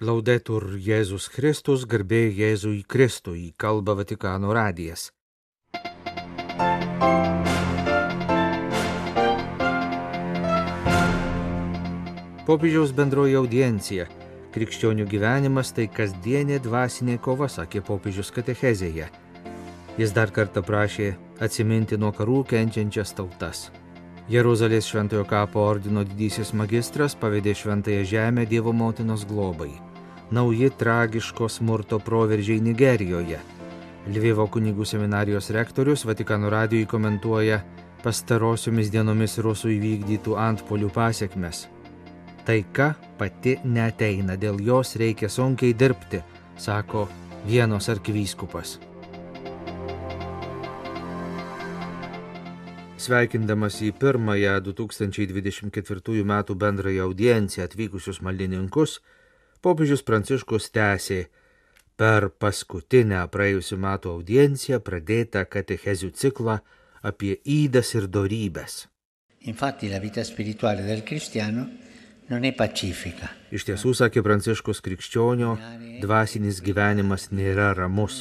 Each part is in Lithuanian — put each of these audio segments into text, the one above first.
Laudetur Jėzus Kristus, garbė Jėzui Kristui, kalba Vatikano radijas. Popiežiaus bendroji audiencija. Krikščionių gyvenimas tai kasdienė dvasinė kova, sakė popiežius katechezėje. Jis dar kartą prašė atsiminti nuo karų kenčiančias tautas. Jeruzalės šventojo kapo ordino didysis magistras pavedė šventąją žemę Dievo motinos globai. Nauji tragiško smurto proveržiai Nigerijoje. Lvivo kunigų seminarijos rektorius Vatikano radijui komentuoja pastarosiomis dienomis rusų įvykdytų antpolių pasiekmes taika pati neteina, dėl jos reikia sunkiai dirbti, sako vienos arkivyskupas. Sveikindamas į pirmąją 2024 m. bendrąją audienciją atvykusius maldininkus, popiežius Pranciškus tęsė per paskutinę praėjusiu metu audienciją pradėtą katechezių ciklą apie įdas ir dorybės. Infatti la vita spirituale del cristiano. Iš tiesų, sakė Pranciškus krikščionio, dvasinis gyvenimas nėra ramus,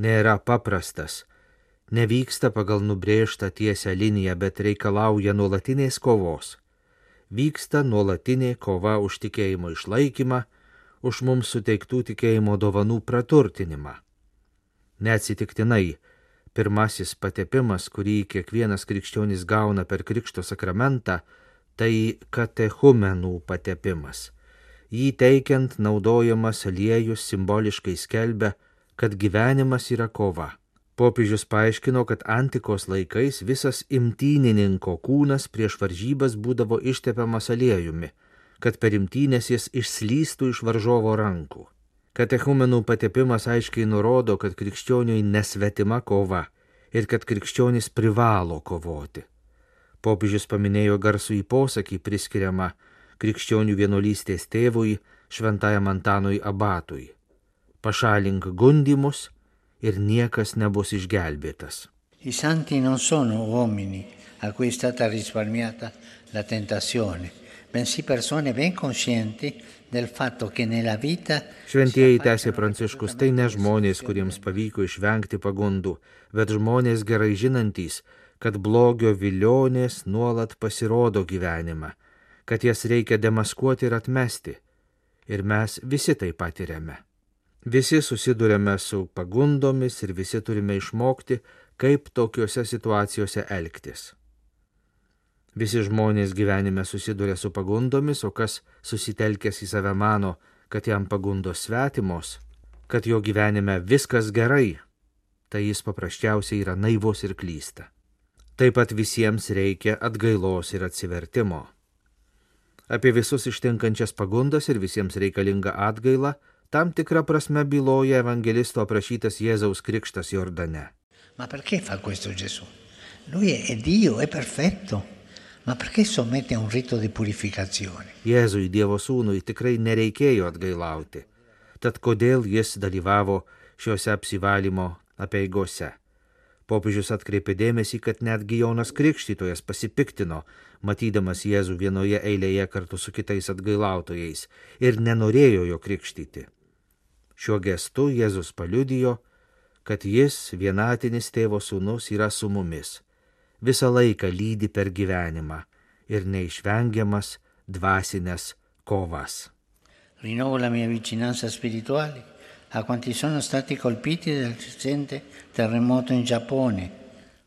nėra paprastas, nevyksta pagal nubrėžtą tiesią liniją, bet reikalauja nuolatinės kovos. Vyksta nuolatinė kova už tikėjimo išlaikymą, už mums suteiktų tikėjimo dovanų praturtinimą. Neatsitiktinai, pirmasis patepimas, kurį kiekvienas krikščionis gauna per Krikšto sakramentą, tai katechumenų patepimas. Jį teikiant naudojamas aliejus simboliškai skelbia, kad gyvenimas yra kova. Popiežius paaiškino, kad antikos laikais visas imtynininko kūnas prieš varžybas būdavo ištepiamas aliejumi, kad per imtynės jis išslystų iš varžovo rankų. Katechumenų patepimas aiškiai nurodo, kad krikščioniui nesvetima kova ir kad krikščionis privalo kovoti. Popiežius paminėjo garsų į posakį priskiriamą krikščionių vienuolystės tėvui šventajam Antanui Abatui. Pašalink gundimus ir niekas nebus išgelbėtas. I santi non sono uomini a cui è stata risparmiata la tentazione, bensì persone ben vita Šventieji tęsė pranciškus, tai ne žmonės, kuriems pavyko išvengti pagundų, bet žmonės gerai žinantys, kad blogio vilionės nuolat pasirodo gyvenimą, kad jas reikia demaskuoti ir atmesti. Ir mes visi tai patiriame. Visi susidurėme su pagundomis ir visi turime išmokti, kaip tokiuose situacijose elgtis. Visi žmonės gyvenime susiduria su pagundomis, o kas susitelkęs į save mano, kad jam pagundos svetimos, kad jo gyvenime viskas gerai, tai jis paprasčiausiai yra naivus ir klysta. Taip pat visiems reikia atgailos ir atsivertimo. Apie visus ištinkančias pagundas ir visiems reikalingą atgailą tam tikrą prasme byloja evangelisto aprašytas Jėzaus krikštas Jordane. Ma perché fa questo Gesù? Lui è Dio, è perfetto. Ma perché sommette a un rito di purificazione? Jėzui Dievo sūnui tikrai nereikėjo atgailauti. Tad kodėl jis dalyvavo šiuose apsivalymo apieigose? Popiežius atkreipė dėmesį, kad netgi Jonas Krikštytojas pasipiktino, matydamas Jėzų vienoje eilėje kartu su kitais atgailautojais ir nenorėjo jo krikštyti. Šiuo gestu Jėzus paliudijo, kad jis, vienatinis tėvo sūnus, yra su mumis, visą laiką lydi per gyvenimą ir neišvengiamas dvasinės kovas. Rinnovo la mia vicinanza spirituale a quanti sono stati colpiti dal recente terremoto in Giappone.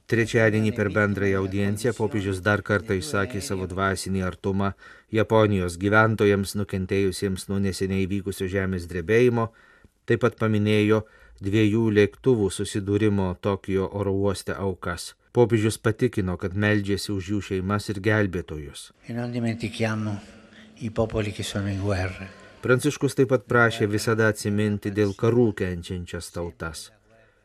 Trečiadienį per bendrąją audienciją popiežius dar kartą išsakė savo dvasinį artumą Japonijos gyventojams nukentėjusiems nuo neseniai vykusio žemės drebėjimo, taip pat paminėjo dviejų lėktuvų susidūrimo Tokijo oro uoste aukas. Popiežius patikino, kad meldžiasi už jų šeimas ir gelbėtojus. E. Pranciškus taip pat prašė visada atsiminti dėl karų kenčiančias tautas.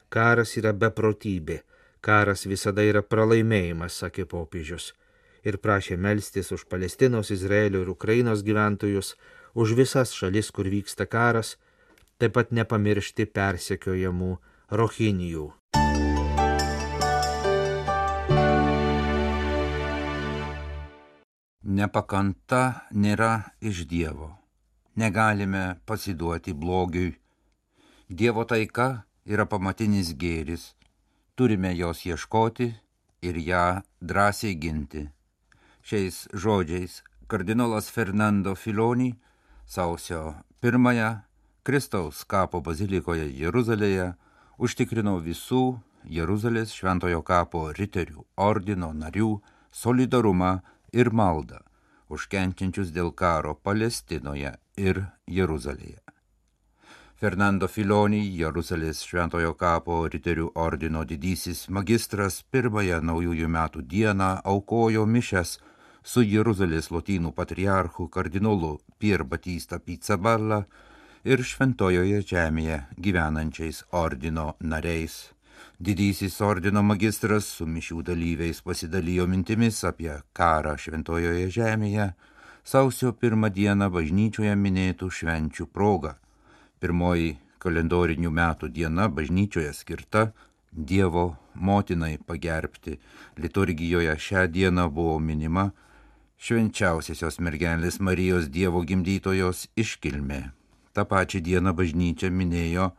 Karas yra beprotybė, karas visada yra pralaimėjimas, sakė popiežius. Ir prašė melstis už Palestinos, Izraelio ir Ukrainos gyventojus, už visas šalis, kur vyksta karas, taip pat nepamiršti persekiojamų rohinijų. Nepakanta nėra iš Dievo negalime pasiduoti blogiui. Dievo taika yra pamatinis gėris, turime jos ieškoti ir ją drąsiai ginti. Šiais žodžiais kardinolas Fernando Filoni sausio pirmąją Kristaus kapo bazilikoje Jeruzalėje užtikrino visų Jeruzalės šventojo kapo riterių ordino narių solidarumą ir maldą už kenčiančius dėl karo Palestinoje ir Jeruzalėje. Fernando Filoni, Jeruzalės šventojo kapo riterių ordino didysis magistras pirmąją naujųjų metų dieną aukojo mišes su Jeruzalės lotynų patriarchu kardinolu Pier Batista Pizzaballa ir šventojoje žemėje gyvenančiais ordino nariais. Didysis ordino magistras su mišių dalyviais pasidalijo mintimis apie karą šventojoje žemėje sausio pirmą dieną bažnyčioje minėtų švenčių proga. Pirmoji kalendorinių metų diena bažnyčioje skirta Dievo motinai pagerbti. Liturgijoje šią dieną buvo minima švenčiausiosios mergelės Marijos Dievo gimdytojos iškilmė tą pačią dieną bažnyčia minėjo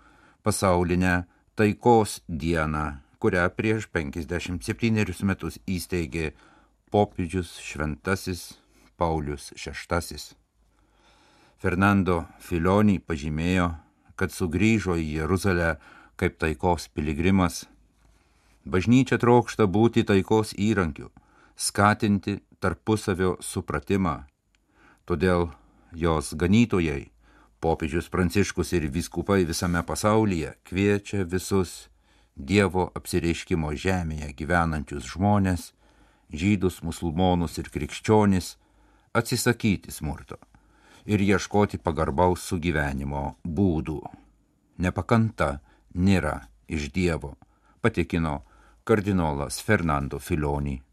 pasaulinę taikos dieną, kurią prieš 57 metus įsteigė popiežius šventasis Paulius VI. Fernando Filoni pažymėjo, kad sugrįžo į Jeruzalę kaip taikos piligrimas. Bažnyčia trokšta būti taikos įrankiu, skatinti tarpusavio supratimą. Todėl jos ganytojai Popiežius Pranciškus ir viskupai visame pasaulyje kviečia visus Dievo apsireiškimo žemėje gyvenančius žmonės, žydus, musulmonus ir krikščionis, atsisakyti smurto ir ieškoti pagarbaus sugyvenimo būdų. Nepakanta nėra iš Dievo, patikino kardinolas Fernando Filoni.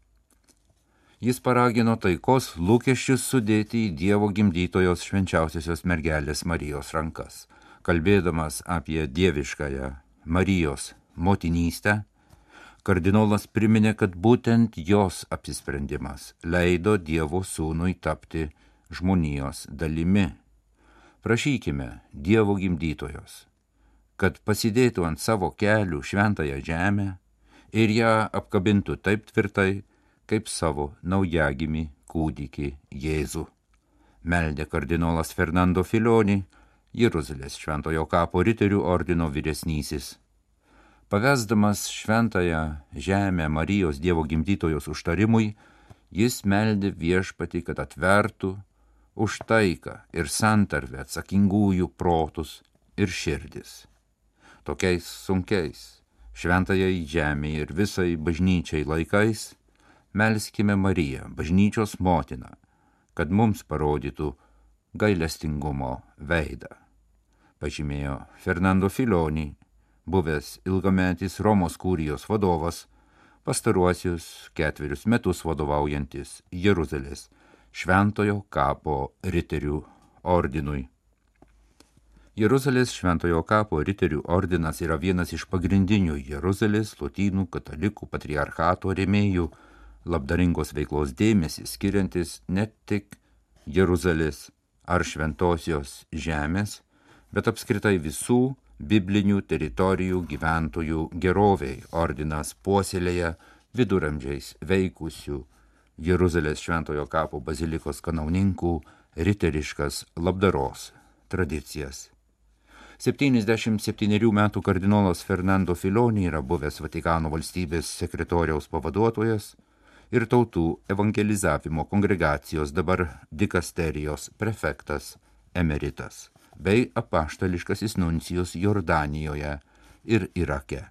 Jis paragino taikos lūkesčius sudėti į Dievo gimdytojos švenčiausiosios mergelės Marijos rankas. Kalbėdamas apie dieviškąją Marijos motinystę, kardinolas priminė, kad būtent jos apsisprendimas leido Dievo sūnui tapti žmonijos dalimi. Prašykime Dievo gimdytojos, kad pasidėtų ant savo kelių šventąją žemę ir ją apkabintų taip tvirtai, kaip savo naujagimį kūdikį Jėzų. Meldė kardinolas Fernando Filoni, Jeruzalės šventojo kapo riterių ordino vyresnysis. Pavesdamas šventąją žemę Marijos Dievo gimdytojos užtarimui, jis meldė viešpati, kad atvertų už taiką ir santarvę atsakingųjų protus ir širdis. Tokiais sunkiais, šventajai žemė ir visai bažnyčiai laikais, melskime Mariją, bažnyčios motiną, kad mums parodytų gailestingumo veidą. Pažymėjo Fernando Filoni, buvęs ilgametis Romos kūrijos vadovas, pastaruosius ketverius metus vadovaujantis Jeruzalės Šventojo kapo riterių ordinui. Jeruzalės Šventojo kapo riterių ordinas yra vienas iš pagrindinių Jeruzalės lotynų katalikų patriarchato rėmėjų labdaringos veiklos dėmesį skiriantis ne tik Jeruzalės ar šventosios žemės, bet apskritai visų biblinių teritorijų gyventojų geroviai ordinas puoselėje viduramžiais veikusių Jeruzalės šventojo kapo bazilikos kanauninkų riteriškas labdaros tradicijas. 77 metų kardinolas Fernando Filoni yra buvęs Vatikano valstybės sekretoriaus pavaduotojas, ir tautų evangelizavimo kongregacijos dabar dikasterijos prefektas emeritas bei apaštališkasis nuncijus Jordanijoje ir Irake.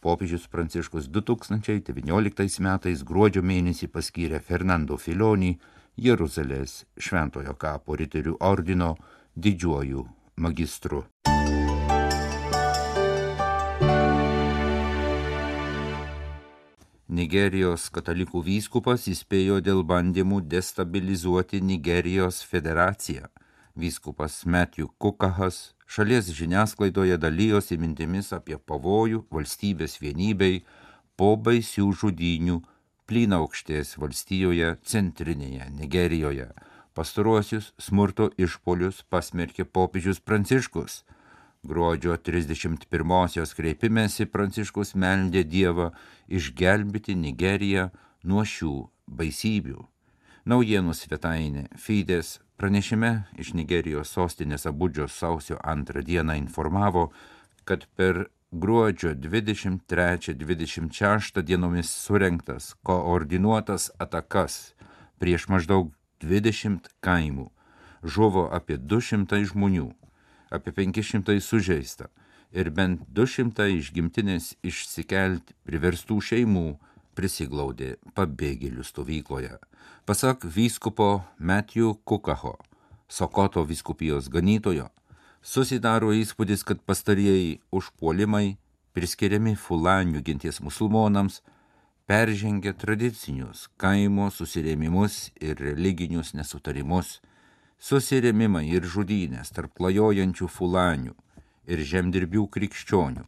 Popiežius Pranciškus 2019 metais gruodžio mėnesį paskyrė Fernando Filoni Jeruzalės Šventojo kapo riterių ordino didžiuoju magistru. Nigerijos katalikų vyskupas įspėjo dėl bandymų destabilizuoti Nigerijos federaciją. Vyskupas Matthew Kukahas šalies žiniasklaidoje dalyjosi mintimis apie pavojų valstybės vienybei po baisių žudinių plynaukštės valstijoje centrinėje Nigerijoje Pastaruosius smurto išpolius pasmerkė popiežius Pranciškus. Gruodžio 31-osios kreipimėsi Pranciškus meldė Dievą išgelbėti Nigeriją nuo šių baisybių. Naujienų svetainė Fides pranešime iš Nigerijos sostinės Abudžios sausio antrą dieną informavo, kad per gruodžio 23-26 dienomis surinktas koordinuotas atakas prieš maždaug 20 kaimų. Žuvo apie 200 žmonių, apie 500 sužeista ir bent 200 iš gimtinės išsikelti priverstų šeimų prisiglaudė pabėgėlių stovykloje. Pasak vyskupo Matthew Kukaho, Sokoto vyskupijos ganytojo, susidaro įspūdis, kad pastarieji užpuolimai priskiriami fulanių ginties musulmonams peržengia tradicinius kaimo susirėmimus ir religinius nesutarimus, susirėmimai ir žudynės tarp klajojančių fulanių ir žemdirbių krikščionių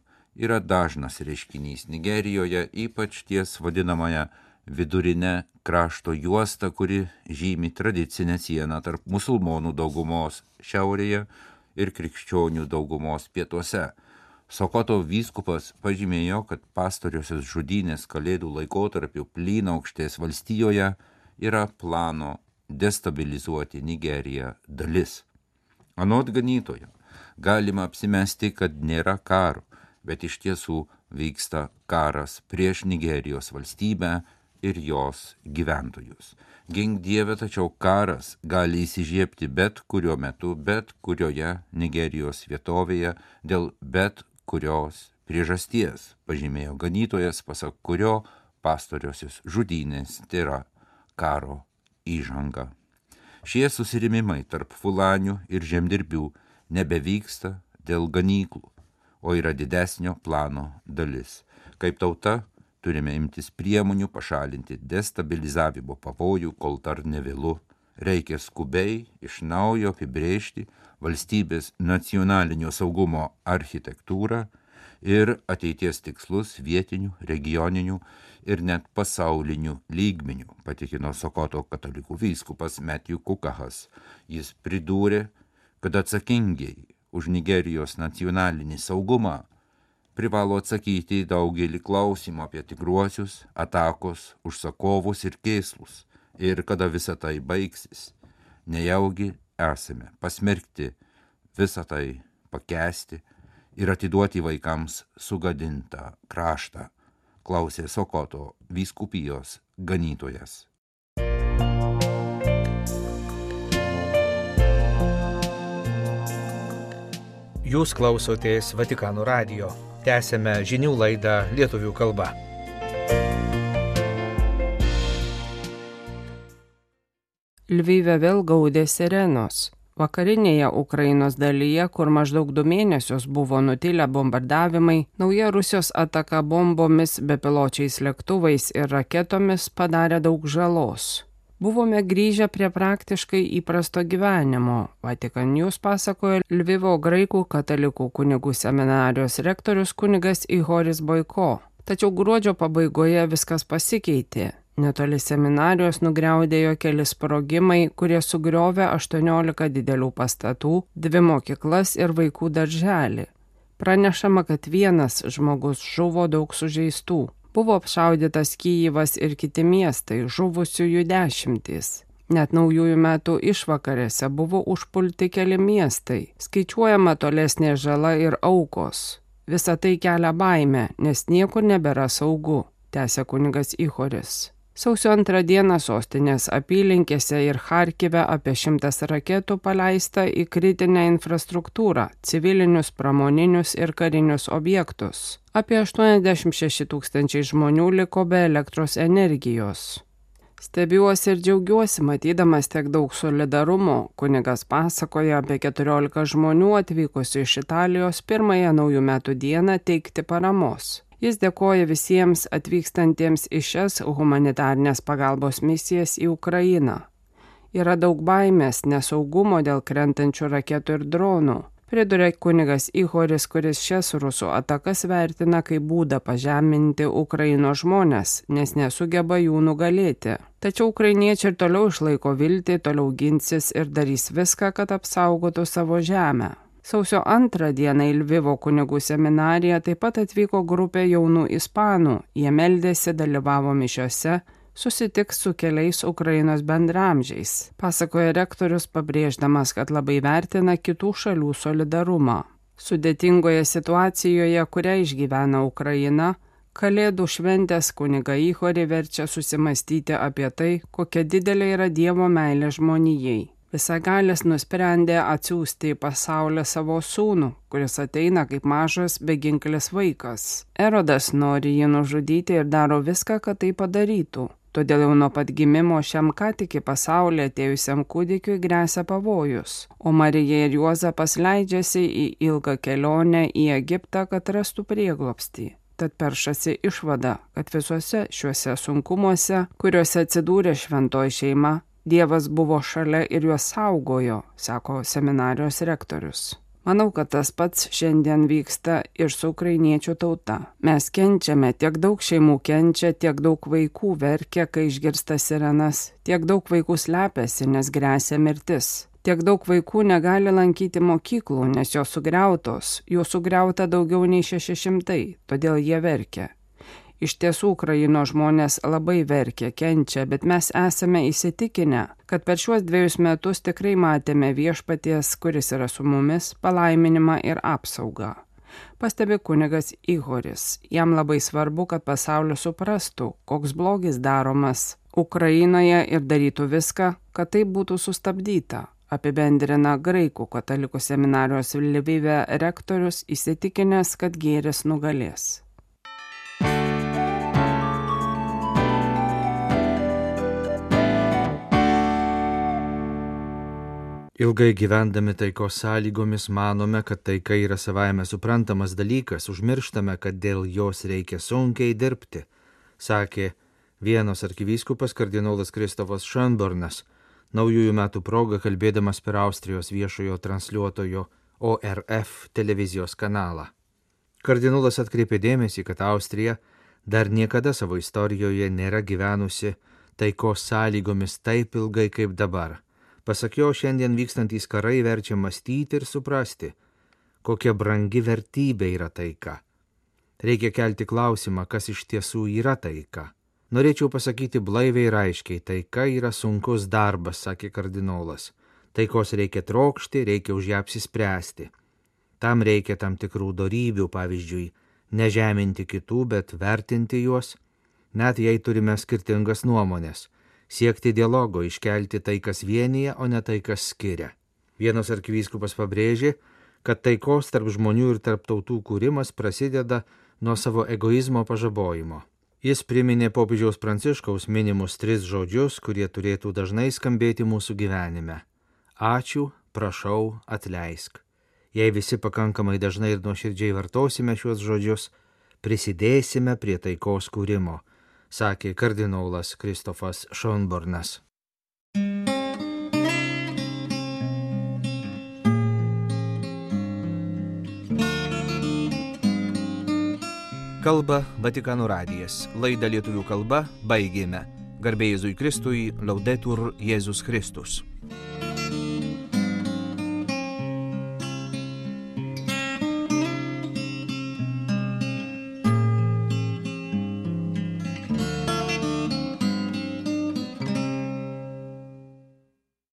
yra dažnas reiškinys Nigerijoje, ypač ties vadinamąją vidurinę krašto juostą, kuri žymi tradicinę sieną tarp musulmonų daugumos šiaurėje ir krikščionių daugumos pietuose. Sokoto vyskupas pažymėjo, kad pastoriosios žudynės kalėdų laikotarpiu plynaukštės valstijoje yra plano destabilizuoti Nigeriją dalis. Anot ganytojo, galima apsimesti, kad nėra karo, bet iš tiesų vyksta karas prieš Nigerijos valstybę ir jos gyventojus. Gink Dieve, tačiau karas gali įsižiebti bet kuriuo metu, bet kurioje Nigerijos vietovėje dėl bet kurios priežasties, pažymėjo ganytojas, pasak kurio pastoriosios žudynės tai yra karo įžanga. Šie susirimimai tarp fulanių ir žemdirbių nebevyksta dėl ganyklų, o yra didesnio plano dalis. Kaip tauta turime imtis priemonių pašalinti destabilizavimo pavojų, kol dar nevėlu. Reikia skubiai iš naujo apibrėžti valstybės nacionalinio saugumo architektūrą ir ateities tikslus vietinių, regioninių ir net pasaulinių lygmenių, patikino Sokoto katalikų vyskupas Matthew Kukahas. Jis pridūrė, kad atsakingiai už Nigerijos nacionalinį saugumą privalo atsakyti į daugelį klausimų apie tikruosius, atakos, užsakovus ir kėslus ir kada visa tai baigsis. Nejaugi esame pasmerkti visą tai pakesti ir atiduoti vaikams sugadintą kraštą, klausė Sokoto vyskupijos ganytojas. Jūs klausotės Vatikano radio. Tęsėme žinių laidą lietuvių kalba. Lvyve vėl gaudė sirenos. Vakarinėje Ukrainos dalyje, kur maždaug du mėnesius buvo nutilę bombardavimai, nauja Rusijos ataka bombomis, bepiločiais lėktuvais ir raketomis padarė daug žalos. Buvome grįžę prie praktiškai įprasto gyvenimo. Vatikan News pasakojo Lvivo graikų katalikų kunigų seminarijos rektorius kunigas Ihoris Boiko. Tačiau gruodžio pabaigoje viskas pasikeitė. Netoli seminarijos nugriaudėjo keli sprogimai, kurie sugriovė 18 didelių pastatų, dvi mokyklas ir vaikų darželį. Pranešama, kad vienas žmogus žuvo daug sužeistų. Buvo apšaudytas Kyivas ir kiti miestai, žuvusiųjų dešimtys. Net naujųjų metų išvakarėse buvo užpulti keli miestai, skaičiuojama tolesnė žala ir aukos. Visa tai kelia baimę, nes niekur nebėra saugu, tęsė kunigas Ihoris. Sausio antrą dieną sostinės apylinkėse ir Harkive apie šimtas raketų paleista į kritinę infrastruktūrą, civilinius, pramoninius ir karinius objektus. Apie 86 tūkstančiai žmonių liko be elektros energijos. Stebiuosi ir džiaugiuosi matydamas tiek daug solidarumo, kunigas pasakoja apie 14 žmonių atvykusių iš Italijos pirmąją naujų metų dieną teikti paramos. Jis dėkoja visiems atvykstantiems į šias humanitarnės pagalbos misijas į Ukrainą. Yra daug baimės, nesaugumo dėl krentančių raketų ir dronų. Priduria kunigas Ihoris, kuris šias rusų atakas vertina kaip būdą pažeminti Ukraino žmonės, nes nesugeba jų nugalėti. Tačiau ukrainiečiai ir toliau išlaiko viltį, toliau ginsis ir darys viską, kad apsaugotų savo žemę. Sausio antrą dieną į Lvivo kunigų seminariją taip pat atvyko grupė jaunų ispanų. Jie meldėsi, dalyvavo mišiose susitiks su keliais Ukrainos bendramžiais, pasakoja rektorius pabrėždamas, kad labai vertina kitų šalių solidarumą. Sudėtingoje situacijoje, kurią išgyvena Ukraina, Kalėdų šventės kuniga Ihori verčia susimastyti apie tai, kokia didelė yra Dievo meilė žmonijai. Visagalis nusprendė atsiųsti į pasaulį savo sūnų, kuris ateina kaip mažas beginklis vaikas. Erodas nori jį nužudyti ir daro viską, kad tai padarytų. Todėl jau nuo pat gimimo šiam ką tik į pasaulį atėjusiam kūdikiui grėsia pavojus, o Marija ir Juozapas leidžiasi į ilgą kelionę į Egiptą, kad rastų prieglopstį. Tad peršasi išvada, kad visuose šiuose sunkumuose, kuriuose atsidūrė šventoji šeima, Dievas buvo šalia ir juos saugojo, sako seminarijos rektorius. Manau, kad tas pats šiandien vyksta ir su ukrainiečių tauta. Mes kenčiame, tiek daug šeimų kenčia, tiek daug vaikų verkia, kai išgirsta sirenas, tiek daug vaikų slepiasi, nes grėsia mirtis. Tiek daug vaikų negali lankyti mokyklų, nes jos sugriautos, jų sugriauta daugiau nei 600, todėl jie verkia. Iš tiesų, Ukraino žmonės labai verkia, kenčia, bet mes esame įsitikinę, kad per šiuos dviejus metus tikrai matėme viešpaties, kuris yra su mumis, palaiminimą ir apsaugą. Pastebi kunigas Igoris. Jam labai svarbu, kad pasaulis suprastų, koks blogis daromas Ukrainoje ir darytų viską, kad tai būtų sustabdyta apibendrina graikų katalikų seminarijos Lvive rektorius įsitikinęs, kad gėris nugalės. Ilgai gyvendami taikos sąlygomis manome, kad taika yra savaime suprantamas dalykas, užmirštame, kad dėl jos reikia sunkiai dirbti, sakė vienos arkivyskupas kardinolas Kristofas Šönbornas, naujųjų metų proga kalbėdamas per Austrijos viešojo transliuotojo ORF televizijos kanalą. Kardinolas atkreipė dėmesį, kad Austrija dar niekada savo istorijoje nėra gyvenusi taikos sąlygomis taip ilgai kaip dabar Pasak jo, šiandien vykstantys karai verčia mąstyti ir suprasti, kokia brangi vertybė yra taika. Reikia kelti klausimą, kas iš tiesų yra taika. Norėčiau pasakyti blaiviai ir aiškiai, taika yra sunkus darbas, sakė kardinolas. Taikos reikia trokšti, reikia už ją apsispręsti. Tam reikia tam tikrų darybių, pavyzdžiui, nežeminti kitų, bet vertinti juos, net jei turime skirtingas nuomonės siekti dialogo, iškelti tai, kas vienyje, o ne tai, kas skiria. Vienas arkivyskupas pabrėžė, kad taikos tarp žmonių ir tarp tautų kūrimas prasideda nuo savo egoizmo pažabojimo. Jis priminė popiežiaus pranciškaus minimus tris žodžius, kurie turėtų dažnai skambėti mūsų gyvenime. Ačiū, prašau, atleisk. Jei visi pakankamai dažnai ir nuoširdžiai vartosime šiuos žodžius, prisidėsime prie taikos kūrimo sakė kardinolas Kristofas Šonbornas. Kalba Vatikano radijas. Laidą lietuvių kalba baigėme. Garbėjai Jėzui Kristui, laudetur Jėzus Kristus.